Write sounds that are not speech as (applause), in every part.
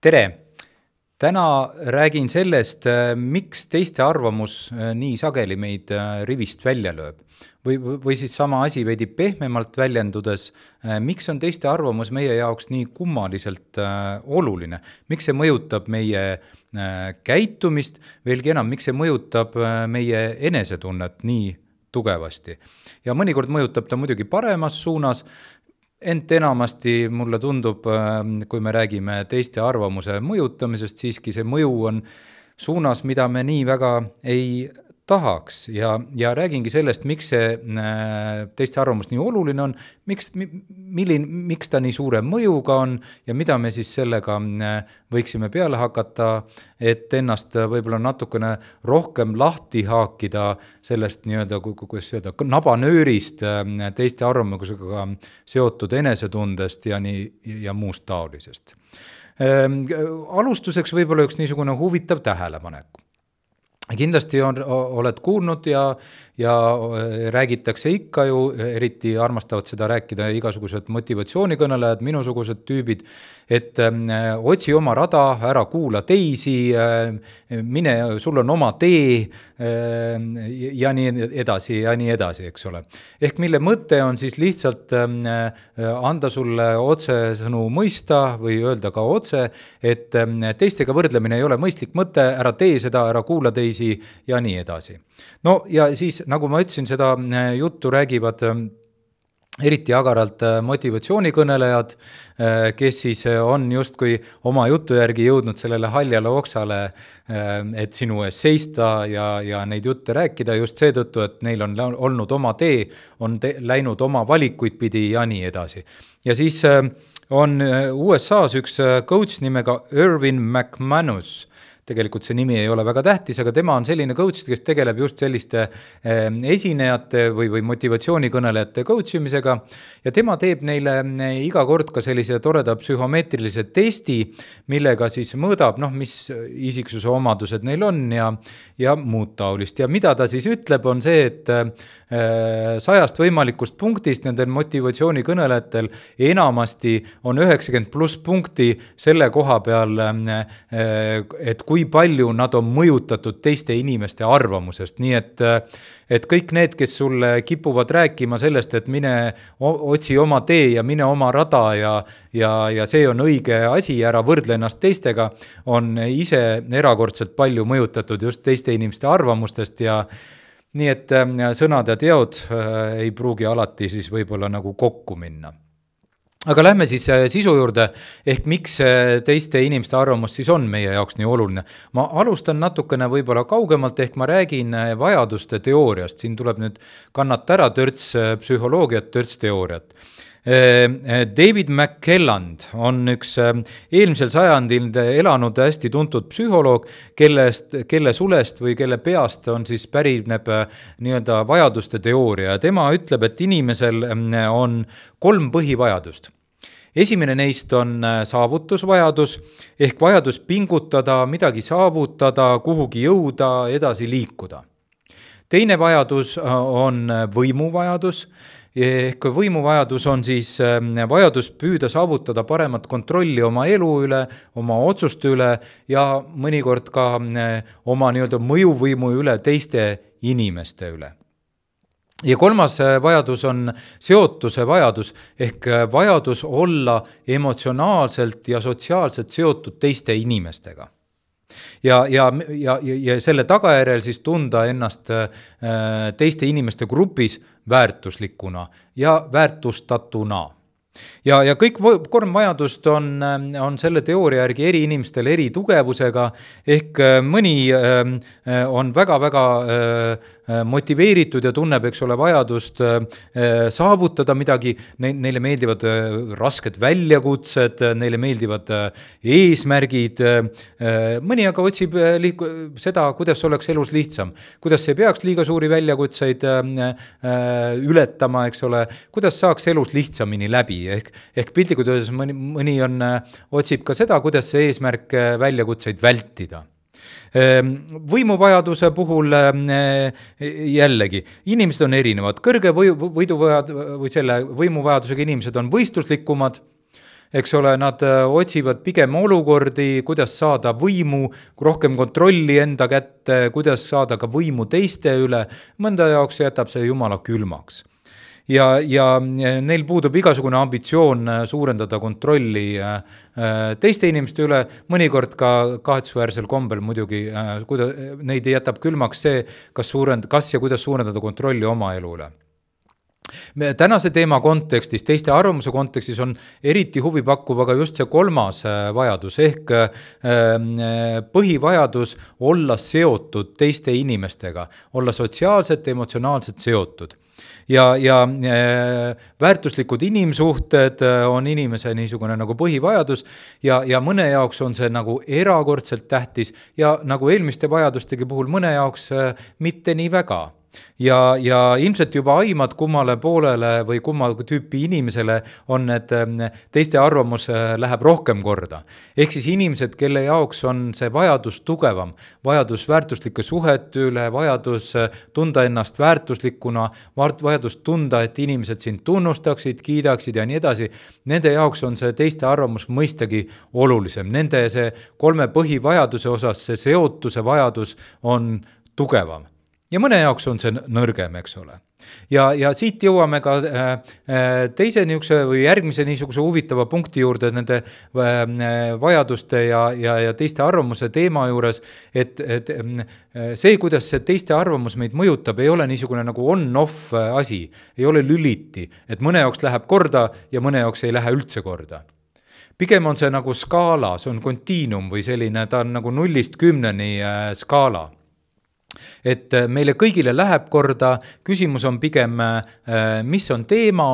tere! täna räägin sellest, miks teiste arvamus nii sageli meid rivist välja lööb. või, või siis sama asi veidi pehmemalt väljendudes, miks on teiste arvamus meie jaoks nii kummaliselt oluline, miks see mõjutab meie käitumist, veelgi enam, miks see mõjutab meie enesetunnet nii tugevasti. ja mõnikord mõjutab ta muidugi paremas suunas, ent enamasti mulle tundub, ähm, kui me räägime teiste arvamuse mõjutamisest, siiski see mõju on suunas, mida me nii väga ei tahaks ja, ja räägingi sellest, miks see äh, teiste arvamus nii oluline on, miks, milline, miks ta nii suure mõjuga on ja mida me siis sellega äh, võiksime peale hakata, et ennast võib-olla natukene rohkem lahti haakida sellest nii-öelda, kuidas öelda, nabanöörist äh, teiste arvamusega seotud enesetundest ja nii, ja muust taolisest. Ähm, alustuseks võib-olla üks niisugune huvitav tähelepanek kindlasti on, oled kuulnud ja, ja äh, räägitakse ikka ju, eriti armastavad seda rääkida igasugused motivatsioonikõnelejad, minusugused tüübid, et äh, otsi oma rada, ära kuula teisi äh,, mine, sul on oma tee ja nii edasi ja nii edasi, eks ole. ehk mille mõte on siis lihtsalt anda sulle otsesõnu mõista või öelda ka otse, et teistega võrdlemine ei ole mõistlik mõte, ära tee seda, ära kuula teisi ja nii edasi. no ja siis nagu ma ütlesin, seda äh, juttu räägivad äh, eriti agaralt äh, motivatsioonikõnelejad, kes siis on justkui oma jutu järgi jõudnud sellele haljale oksale, et sinu ees seista ja, ja neid jutte rääkida just seetõttu, et neil on olnud oma tee, on te läinud oma valikuid pidi ja nii edasi. ja siis on USA-s üks coach nimega Irvin McManus tegelikult see nimi ei ole väga tähtis, aga tema on selline coach, kes tegeleb just selliste ehm, esinejate või, või motivatsioonikõnelejate coach imisega. ja tema teeb neile iga kord ka sellise toreda psühhomeetrilise testi, millega siis mõõdab, noh, mis isiksuse omadused neil on ja, ja muud taolist ja mida ta siis ütleb, on see, et sajast võimalikust punktist nendel motivatsioonikõnelejatel enamasti on üheksakümmend pluss punkti selle koha peal, eh, et kui palju nad on mõjutatud teiste inimeste arvamusest, nii et et kõik need, kes sulle kipuvad rääkima sellest, et mine otsi oma tee ja mine oma rada ja ja, ja see on õige asi, ära võrdle ennast teistega, on ise erakordselt palju mõjutatud just teiste inimeste arvamustest ja nii et sõnad ja teod äh, ei pruugi alati siis võib-olla nagu kokku minna. Aga lähme siis äh, sisu juurde, ehk miks äh, teiste inimeste arvamus siis on meie jaoks nii oluline. ma alustan natukene võib-olla kaugemalt, ehk ma räägin vajaduste teooriast, siin tuleb nüüd kannata ära törts psühholoogiat, törts teooriat David McKelland on üks äh, eelmisel sajandil elanud hästi tuntud psühholoog, kellest, kelle sulest või kelle peast on siis pärineb nii-öelda vajaduste teooria ja tema ütleb, et inimesel on kolm põhivajadust esimene neist on saavutusvajadus ehk vajadus pingutada, midagi saavutada, kuhugi jõuda, edasi liikuda. teine vajadus on võimuvajadus ehk võimuvajadus on siis ähm, vajadus püüda saavutada paremat kontrolli oma elu üle, oma otsuste üle ja mõnikord ka äh, oma nii-öelda mõjuvõimu üle teiste inimeste üle. Ja kolmas äh, vajadus on seotuse vajadus ehk äh, vajadus olla emotsionaalselt ja sotsiaalselt seotud teiste inimestega ja, ja, ja, ja selle tagajärjel siis tunda ennast äh, teiste inimeste grupis väärtuslikuna ja väärtustatuna ja, ja kõik kolm vajadust on, on selle teooria järgi eri inimestel eri tugevusega, ehk äh, mõni äh, on väga-väga motiveeritud ja tunneb, eks ole, vajadust saavutada midagi, neile meeldivad rasked väljakutsed, neile meeldivad eesmärgid, mõni aga otsib liiku-, seda, kuidas oleks elus lihtsam, kuidas ei peaks liiga suuri väljakutseid ületama, eks ole, kuidas saaks elus lihtsamini läbi, ehk, ehk piltlikult öeldes mõni, mõni on, äh, otsib ka seda, kuidas see eesmärk äh, väljakutseid vältida. Ehm, võimuvajaduse puhul äh, jällegi, inimesed on erinevad, kõrge või, võiduvajad- või selle võimuvajadusega inimesed on võistluslikumad eks ole, nad otsivad pigem olukordi, kuidas saada võimu, rohkem kontrolli enda kätte, kuidas saada ka võimu teiste üle, mõnda jaoks jätab see jumala külmaks ja, ja neil puudub igasugune ambitsioon äh, suurendada kontrolli äh, teiste inimeste üle, mõnikord ka kahetsusväärsel kombel muidugi, kuida-, neid jätab külmaks see, kas suurend-, kas ja kuidas suurendada kontrolli oma elu üle me tänase teema kontekstis, teiste arvamuse kontekstis on eriti huvipakkuv aga just see kolmas vajadus ehk põhivajadus olla seotud teiste inimestega, olla sotsiaalselt, emotsionaalselt seotud ja, ja äh, väärtuslikud inimsuhted äh, on inimese niisugune nagu põhivajadus ja, ja mõne jaoks on see nagu erakordselt tähtis ja nagu eelmiste vajadustegi puhul mõne jaoks äh, mitte nii väga ja, ja ilmselt juba aimad, kummale poolele või kumma tüüpi inimesele on need ähm, teiste arvamus äh, läheb rohkem korda. ehk siis inimesed, kelle jaoks on see vajadus tugevam, vajadus väärtuslike suhete üle, vajadus äh, tunda ennast väärtuslikuna, vajadus tunda, et inimesed sind tunnustaksid, kiidaksid ja nii edasi, nende jaoks on see teiste arvamus mõistagi olulisem, nende see kolme põhivajaduse osas see seotuse vajadus on tugevam ja mõne jaoks on see nõrgem, eks ole. ja, ja siit jõuame ka äh, äh, teise niisuguse või järgmise niisuguse huvitava punkti juurde nende äh, vajaduste ja, ja, ja teiste arvamuse teema juures, et, et see, kuidas see teiste arvamus meid mõjutab, ei ole niisugune nagu on-off asi, ei ole lüliti, et mõne jaoks läheb korda ja mõne jaoks ei lähe üldse korda pigem on see nagu skaala, see on kontiinum või selline, ta on nagu nullist kümneni skaala et äh, meile kõigile läheb korda, küsimus on pigem, äh, mis on teema,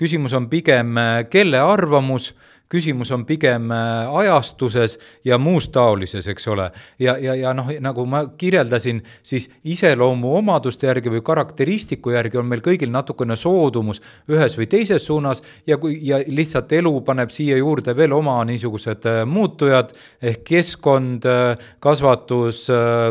küsimus on pigem, äh, kelle arvamus küsimus on pigem äh, ajastuses ja muus taolises, eks ole. ja, ja, ja noh, nagu ma kirjeldasin, siis iseloomuomaduste järgi või karakteristiku järgi on meil kõigil natukene soodumus ühes või teises suunas ja kui, ja lihtsalt elu paneb siia juurde veel oma niisugused äh, muutujad ehk keskkond, äh, kasvatus,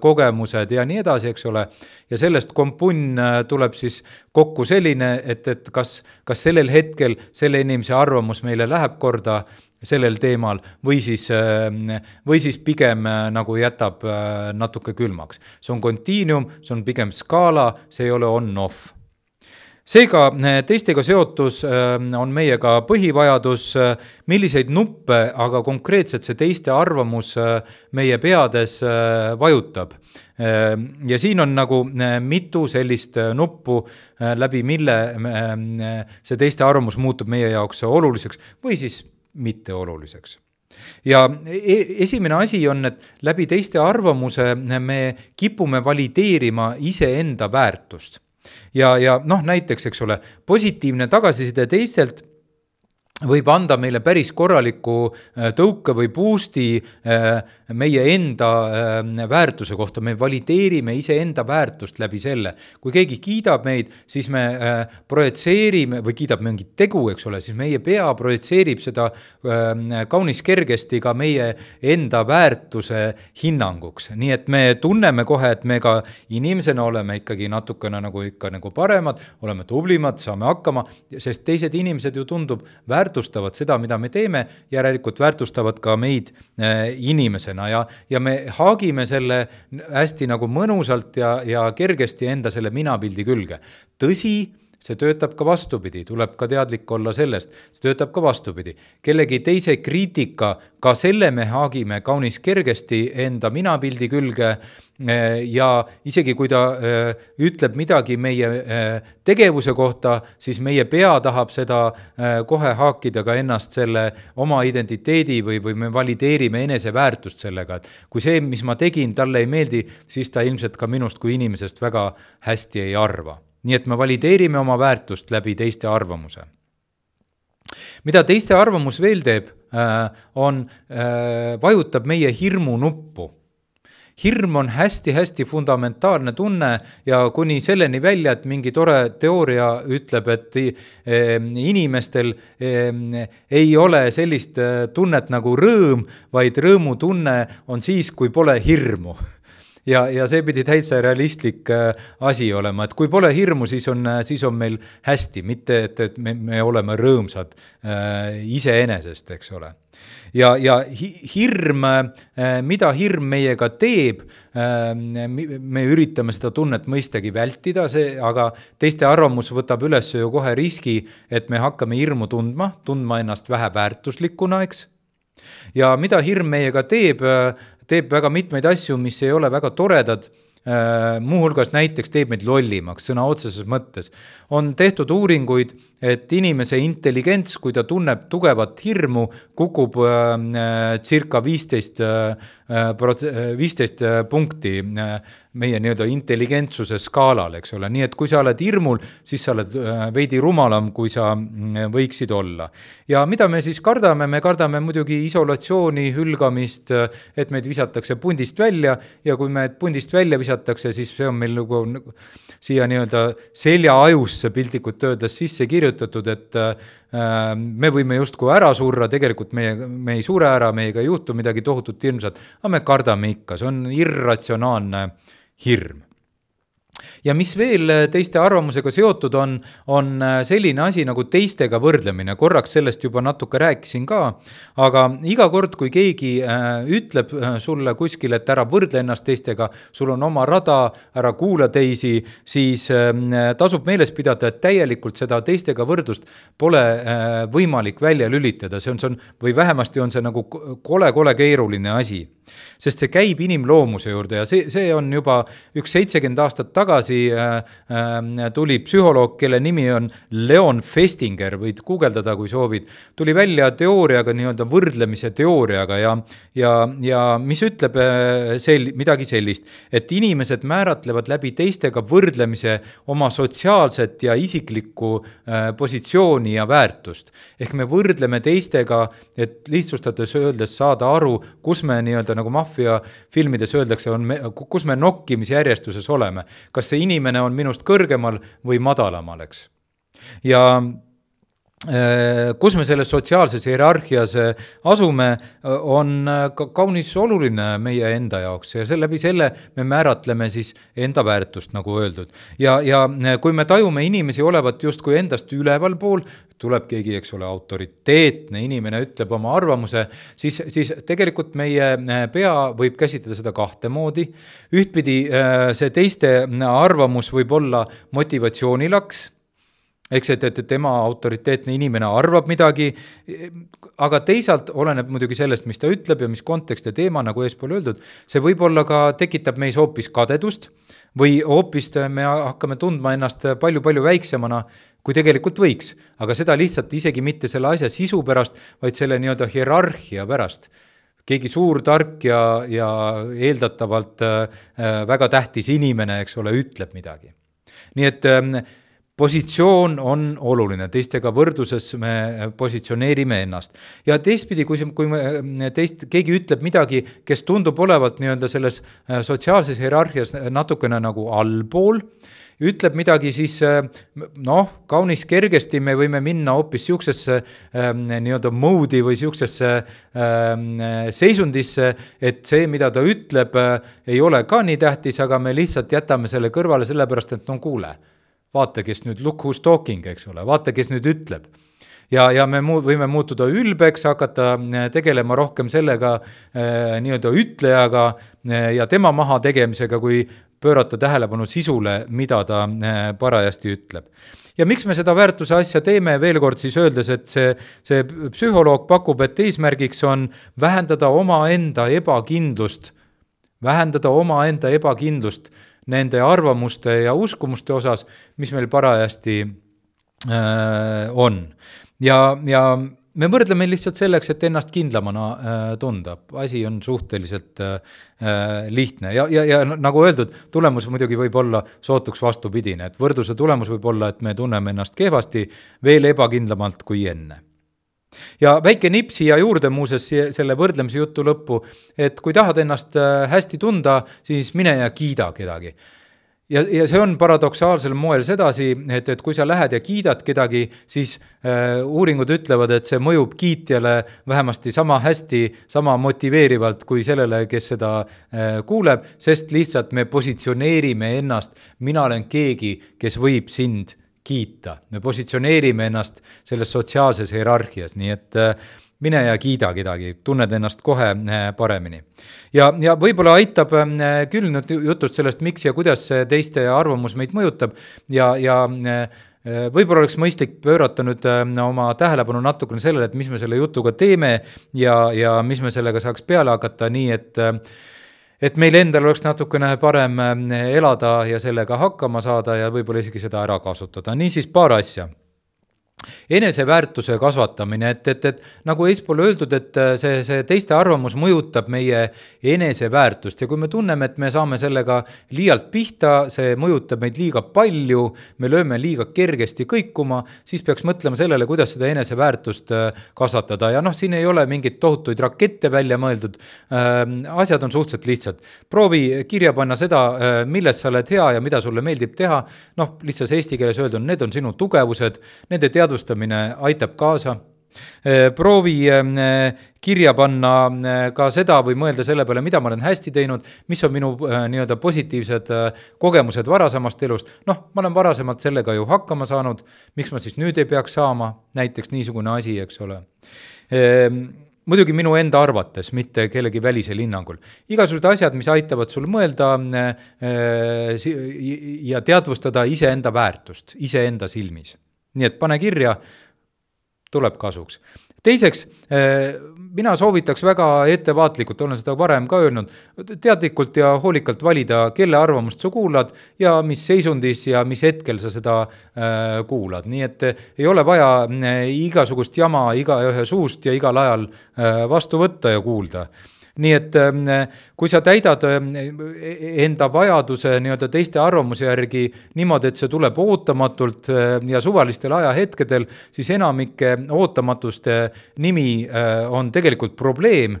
kogemused ja nii edasi, eks ole ja sellest kompunn tuleb siis kokku selline, et, et kas, kas sellel hetkel selle inimese arvamus meile läheb korda sellel teemal või siis, või siis pigem nagu jätab natuke külmaks. see on kontiinum, see on pigem skaala, see ei ole on-off seega teistega seotus on meiega põhivajadus, milliseid nuppe aga konkreetselt see teiste arvamus meie peades vajutab ja siin on nagu mitu sellist nuppu, läbi mille see teiste arvamus muutub meie jaoks oluliseks või siis mitteoluliseks ja e-, esimene asi on, et läbi teiste arvamuse me kipume valideerima iseenda väärtust. ja, ja noh, näiteks, eks ole, positiivne tagasiside teistelt võib anda meile päris korraliku äh, tõuke või boost'i äh, meie enda äh, väärtuse kohta, me valideerime iseenda väärtust läbi selle. kui keegi kiidab meid, siis me projitseerime või kiidab mingit tegu, eks ole, siis meie pea projitseerib seda kaunis kergesti ka meie enda väärtuse hinnanguks. nii et me tunneme kohe, et me ka inimesena oleme ikkagi natukene nagu ikka nagu paremad, oleme tublimad, saame hakkama, sest teised inimesed ju tundub väärtused väärtustavad seda, mida me teeme, järelikult väärtustavad ka meid äh, inimesena ja, ja me haagime selle hästi nagu mõnusalt ja, ja kergesti enda selle minapildi külge. tõsi see töötab ka vastupidi, tuleb ka teadlik olla sellest, see töötab ka vastupidi. kellegi teise kriitika, ka selle me haagime kaunis kergesti enda minapildi külge eh, ja isegi kui ta eh, ütleb midagi meie eh, tegevuse kohta, siis meie pea tahab seda kohe haakida ka ennast selle oma identiteedi või, või me valideerime eneseväärtust sellega, et kui see, mis ma tegin, talle ei meeldi, siis ta ilmselt ka minust kui inimesest väga hästi ei arva nii et me valideerime oma väärtust läbi teiste arvamuse. mida teiste arvamus veel teeb, äh, on, äh, vajutab meie hirmu nuppu hirm on hästi-hästi fundamentaalne tunne ja kuni selleni välja, et mingi tore teooria ütleb, et inimestel ei ole sellist eh, tunnet nagu rõõm, vaid rõõmutunne on siis, kui pole hirmu (laughs) ja, ja see pidi täitsa realistlik äh, asi olema, et kui pole hirmu, siis on, siis on meil hästi, mitte et, et me, me oleme rõõmsad äh, iseenesest, eks ole ja, ja hirm, mida hirm meiega teeb, me üritame seda tunnet mõistagi vältida, see, aga teiste arvamus võtab üles ju kohe riski, et me hakkame hirmu tundma, tundma ennast väheväärtuslikuna, eks. ja mida hirm meiega teeb, teeb väga mitmeid asju, mis ei ole väga toredad muuhulgas näiteks teeb meid lollimaks sõna otseses mõttes. on tehtud uuringuid et inimese intelligents, kui ta tunneb tugevat hirmu, kukub äh, äh circa viisteist äh, äh,, viisteist punkti äh, meie nii-öelda intelligentsuse skaalal, eks ole, nii et kui sa oled hirmul, siis sa oled äh, veidi rumalam, kui sa mm, võiksid olla. ja mida me siis kardame, me kardame muidugi isolatsiooni, hülgamist, et meid visatakse pundist välja. Ja kui meid pundist välja visatakse, siis see on meil nagu siia nii-öelda seljaajusse piltlikult öeldes sisse kirjutatud, et äh, me võime justkui ära surra, tegelikult meie, me ei sure ära, meiega ei juhtu midagi tohutut hirmsat, aga me kardame ikka, see on irratsionaalne hirm. Ja mis veel äh, teiste arvamusega seotud on, on äh, selline asi nagu teistega võrdlemine, korraks sellest juba natuke rääkisin ka, aga iga kord, kui keegi äh, ütleb sulle kuskil, et ära võrdle ennast teistega, sul on oma rada, ära kuula teisi, siis ähm, tasub meeles pidada, et täielikult seda teistega võrdlust pole võimalik välja lülitada, see on, see on, või vähemasti on see nagu kole-kole keeruline asi sest see käib inimloomuse juurde ja see, see on juba üks seitsekümmend aastat tagasi äh, äh, tuli psühholoog, kelle nimi on Leon Festinger, võid guugeldada, kui soovid, tuli välja teooriaga, nii-öelda võrdlemise teooriaga ja, ja, ja mis ütleb äh, sel-, midagi sellist, et inimesed määratlevad läbi teistega võrdlemise oma sotsiaalset ja isiklikku äh, positsiooni ja väärtust. ehk me võrdleme teistega, et lihtsustades öeldes saada aru, kus me nii-öelda nagu maffiafilmides öeldakse, on me, kus me nokkimisjärjestuses oleme. kas see inimene on minust kõrgemal või madalamal, eks. ja kus me selles sotsiaalses hierarhias äh, asume, äh, on ka kaunis oluline meie enda jaoks ja selle, läbi selle me määratleme siis enda väärtust, nagu öeldud. ja, ja kui me tajume inimesi olevat justkui endast ülevalpool, tuleb keegi, eks ole, autoriteetne inimene, ütleb oma arvamuse, siis, siis tegelikult meie pea võib käsitleda seda kahte moodi. ühtpidi see teiste arvamus võib olla motivatsioonilaks eks, et, et, tema autoriteetne inimene arvab midagi, aga teisalt oleneb muidugi sellest, mis ta ütleb ja mis kontekst ja teema, nagu eespool öeldud, see võib-olla ka tekitab meis hoopis kadedust või hoopis me hakkame tundma ennast palju-palju väiksemana, kui tegelikult võiks, aga seda lihtsalt isegi mitte selle asja sisu pärast, vaid selle nii-öelda hierarhia pärast. Keegi suur, tark ja, ja eeldatavalt äh, väga tähtis inimene, eks ole, ütleb midagi. nii et äh, positsioon on oluline, teistega võrdluses me positsioneerime ennast. ja teistpidi, kui kui me teist, keegi ütleb midagi, kes tundub olevat nii-öelda selles äh, sotsiaalses hierarhias natukene nagu allpool, ütleb midagi, siis äh, noh, kaunis kergesti me võime minna hoopis niisugusesse ähm, nii-öelda mode'i või niisugusesse ähm, seisundisse, et see, mida ta ütleb, äh, ei ole ka nii tähtis, aga me lihtsalt jätame selle kõrvale, sellepärast et no kuule vaata, kes nüüd look who's talking, eks ole, vaata, kes nüüd ütleb. Ja, ja me muu-, võime muutuda ülbeks, hakata äh, tegelema rohkem sellega äh, nii-öelda ütlejaga äh, ja tema mahategemisega, kui pöörata tähelepanu sisule, mida ta äh, parajasti ütleb. ja miks me seda väärtuse asja teeme, veel kord siis öeldes, et see, see psühholoog pakub, et eesmärgiks on vähendada omaenda ebakindlust, vähendada omaenda ebakindlust nende arvamuste ja uskumuste osas, mis meil parajasti äh, on. ja, ja me võrdleme lihtsalt selleks, et ennast kindlamana äh, tunda, asi on suhteliselt äh, äh lihtne. Ja, ja, ja nagu öeldud, tulemus muidugi võib olla sootuks vastupidine, et võrdluse tulemus võib olla, et me tunneme ennast kehvasti veel ebakindlamalt kui enne ja väike nipp siia juurde muuseas selle võrdlemise jutu lõppu, et kui tahad ennast äh, hästi tunda, siis mine ja kiida kedagi. ja, ja see on paradoksaalsel moel sedasi, et, et kui sa lähed ja kiidad kedagi, siis äh, uuringud ütlevad, et see mõjub kiitjale vähemasti sama hästi, sama motiveerivalt kui sellele, kes seda äh, kuuleb, sest lihtsalt me positsioneerime ennast, mina olen keegi, kes võib sind kiita, me positsioneerime ennast selles sotsiaalses hierarhias, nii et äh, mine ja kiida kedagi, tunned ennast kohe äh, paremini. ja, ja võib-olla aitab äh, küll nüüd jutust sellest, miks ja kuidas teiste arvamus meid mõjutab ja, ja võib-olla oleks mõistlik pöörata nüüd oma tähelepanu natukene sellele, et mis me selle jutuga teeme ja, ja mis me sellega saaks peale hakata, nii et et meil endal oleks natukene parem elada ja sellega hakkama saada ja võib-olla isegi seda ära kasutada, niisiis paar asja eneseväärtuse kasvatamine, et, et, et nagu eespool öeldud, et äh, see, see teiste arvamus mõjutab meie eneseväärtust ja kui me tunneme, et me saame sellega liialt pihta, see mõjutab meid liiga palju, me lööme liiga kergesti kõikuma, siis peaks mõtlema sellele, kuidas seda eneseväärtust äh, kasvatada ja noh, siin ei ole mingeid tohutuid rakette välja mõeldud. Ähm, asjad on suhteliselt lihtsad. proovi kirja panna seda, äh, milles sa oled hea ja mida sulle meeldib teha. noh, lihtsas eesti keeles öelduna, need on sinu tugevused, nende teadvustamine aitab kaasa eh, proovi eh, kirja panna eh, ka seda või mõelda selle peale, mida ma olen hästi teinud, mis on minu nii-öelda positiivsed kogemused varasemast elust. noh, ma olen varasemalt sellega ju hakkama saanud, miks ma siis nüüd ei peaks saama, näiteks niisugune asi, eks ole muidugi minu enda arvates, mitte kellegi välisel hinnangul. igasugused asjad, mis aitavad sul mõelda ja teadvustada iseenda väärtust iseenda silmis nii et pane kirja, tuleb kasuks. teiseks, eh, mina soovitaks väga ettevaatlikult, olen seda varem ka öelnud, teadlikult ja hoolikalt valida, kelle arvamust sa kuulad ja mis seisundis ja mis hetkel sa seda äh, kuulad, nii et ei ole vaja igasugust jama igaühe suust ja igal ajal vastu võtta ja kuulda nii et ähm, kui sa täidad ähm, enda vajaduse nii-öelda teiste arvamuse järgi niimoodi, et see tuleb ootamatult äh, ja suvalistel ajahetkedel, siis enamike ootamatuste nimi äh, on tegelikult probleem.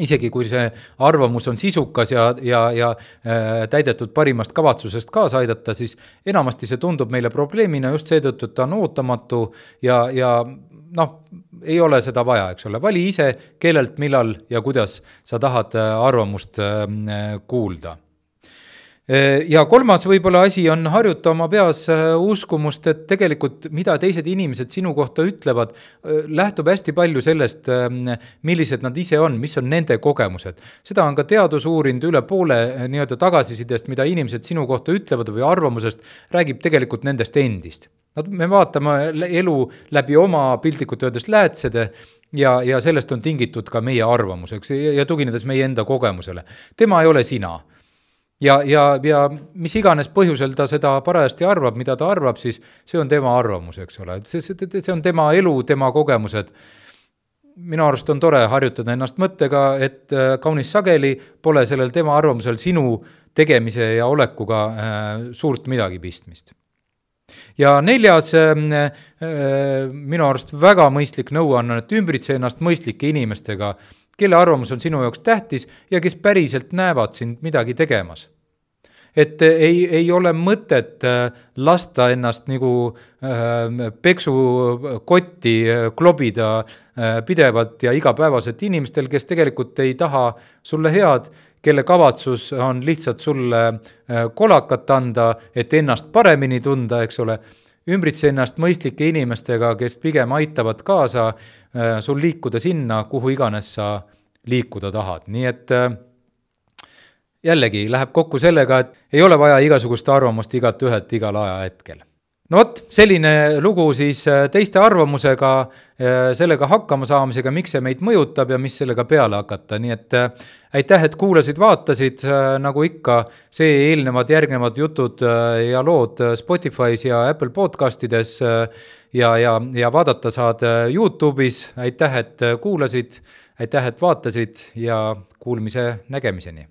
Isegi kui see arvamus on sisukas ja, ja, ja äh, täidetud parimast kavatsusest kaasa aidata, siis enamasti see tundub meile probleemina just seetõttu, et ta on ootamatu ja, ja noh, ei ole seda vaja, eks ole, vali ise, kellelt, millal ja kuidas sa tahad äh, arvamust äh, kuulda ja kolmas võib-olla asi on harjuta oma peas uskumust, et tegelikult mida teised inimesed sinu kohta ütlevad, lähtub hästi palju sellest, millised nad ise on, mis on nende kogemused. seda on ka teadus uurinud, üle poole nii-öelda tagasisidest, mida inimesed sinu kohta ütlevad või arvamusest, räägib tegelikult nendest endist Nad, me vaatame elu läbi oma piltlikult öeldes läätsede ja, ja sellest on tingitud ka meie arvamus, eks, ja tuginedes meie enda kogemusele. tema ei ole sina. Ja, ja, ja mis iganes põhjusel ta seda parajasti arvab, mida ta arvab, siis see on tema arvamus, eks ole, see, see, see on tema elu, tema kogemused. Minu arust on tore harjutada ennast mõttega, et äh, kaunis sageli pole sellel tema arvamusel sinu tegemise ja olekuga äh, suurt midagi pistmist. Ja neljas ähm, äh, minu arust väga mõistlik nõuanne et ümbritse ennast mõistlike inimestega, kelle arvamus on sinu jaoks tähtis ja kes päriselt näevad sind midagi tegemas. et ei, ei ole mõtet äh, lasta ennast nagu äh, peksukotti äh, klobida äh, pidevalt ja igapäevaselt inimestel, kes tegelikult ei taha sulle head kelle kavatsus on lihtsalt sulle äh, kolakat anda, et ennast paremini tunda, eks ole, ümbritse ennast mõistlike inimestega, kes pigem aitavad kaasa äh, sul liikuda sinna, kuhu iganes sa liikuda tahad, nii et äh, jällegi läheb kokku sellega, et ei ole vaja igasugust arvamust igalt ühelt igal ajahetkel no vot, selline lugu siis äh, teiste arvamusega, äh, sellega hakkama saamisega, miks see meid mõjutab ja mis sellega peale hakata, nii et äh, aitäh, et kuulasid-vaatasid, nagu ikka, see eelnevad, järgnevad jutud ja lood Spotify's ja Apple podcastides ja, ja, ja vaadata saad Youtube'is, aitäh, et kuulasid, aitäh, et vaatasid ja kuulmise nägemiseni